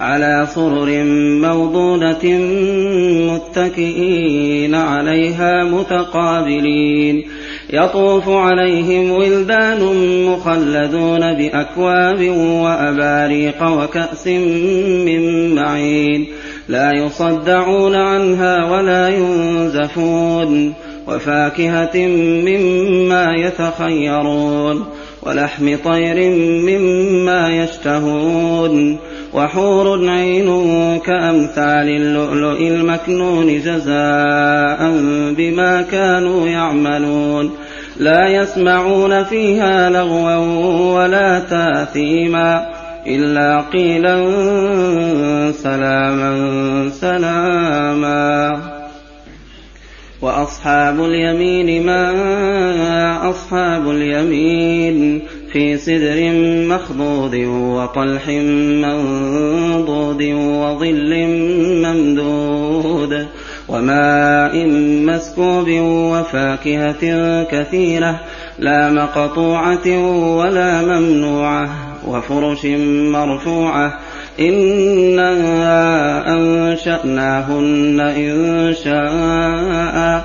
على سرر موضونة متكئين عليها متقابلين. يطوف عليهم ولدان مخلدون بأكواب وأباريق وكأس من معين. لا يصدعون عنها ولا ينزفون. وفاكهة مما يتخيرون. ولحم طير مما يشتهون. وحور عين كأمثال اللؤلؤ المكنون جزاء بما كانوا يعملون. لا يسمعون فيها لغوا ولا تاثيما إلا قيلا سلاما سلاما. وأصحاب اليمين ما أصحاب اليمين في سدر مخضود وطلح منضود وظل ممدود وماء مسكوب وفاكهة كثيرة لا مقطوعة ولا ممنوعة وفرش مرفوعة إنا أنشأناهن إن شاء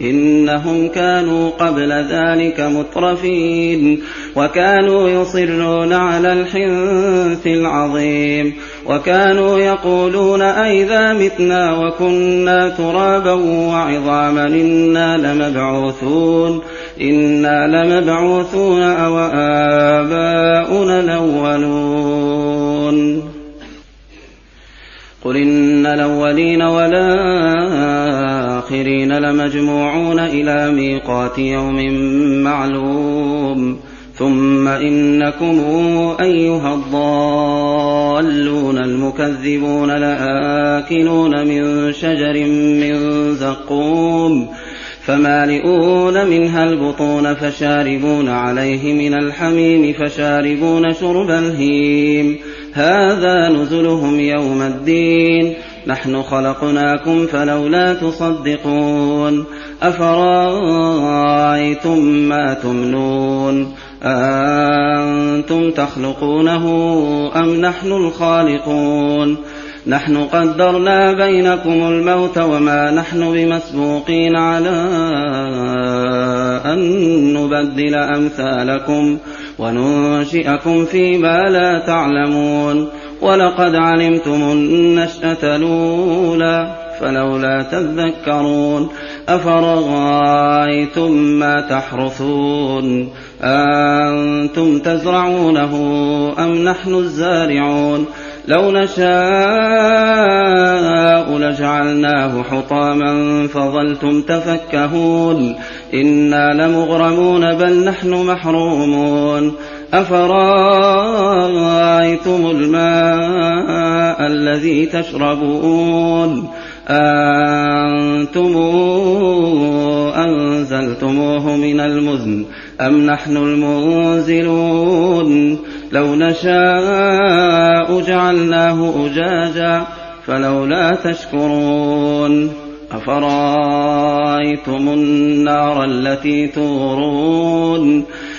إنهم كانوا قبل ذلك مترفين وكانوا يصرون على الحنث العظيم وكانوا يقولون أئذا متنا وكنا ترابا وعظاما إنا لمبعوثون إنا لمبعوثون أو آباؤنا الأولون قل إن الأولين والآخرين لمجموعون إلى ميقات يوم معلوم. ثم إنكم أيها الضالون المكذبون لآكلون من شجر من زقوم. فمالئون منها البطون فشاربون عليه من الحميم فشاربون شرب الهيم. هذا نزلهم يوم الدين. نحن خلقناكم فلولا تصدقون أفرأيتم ما تمنون أنتم تخلقونه أم نحن الخالقون نحن قدرنا بينكم الموت وما نحن بمسبوقين على أن نبدل أمثالكم وننشئكم فيما لا تعلمون ولقد علمتم النشأة الأولى فلولا تذكرون أفرأيتم ما تحرثون أنتم تزرعونه أم نحن الزارعون لو نشاء لجعلناه حطاما فظلتم تفكهون إنا لمغرمون بل نحن محرومون أفرأيتم الماء الذي تشربون؟ أنتم أنزلتموه من المزن أم نحن المنزلون؟ لو نشاء جعلناه أجاجا فلولا تشكرون. أفرأيتم النار التي تورون؟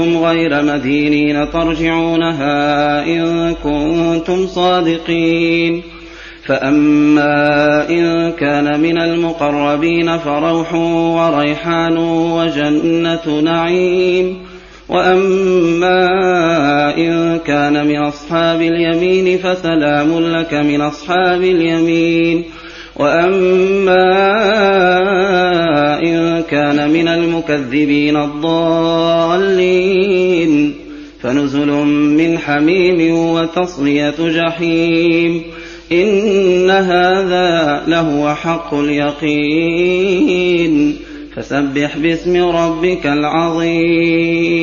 غير مدينين ترجعونها إن كنتم صادقين. فأما إن كان من المقربين فروح وريحان وجنة نعيم. وأما إن كان من أصحاب اليمين فسلام لك من أصحاب اليمين. وأما إن كان من المكذبين الضالين فنزل من حميم وتصلية جحيم إن هذا لهو حق اليقين فسبح باسم ربك العظيم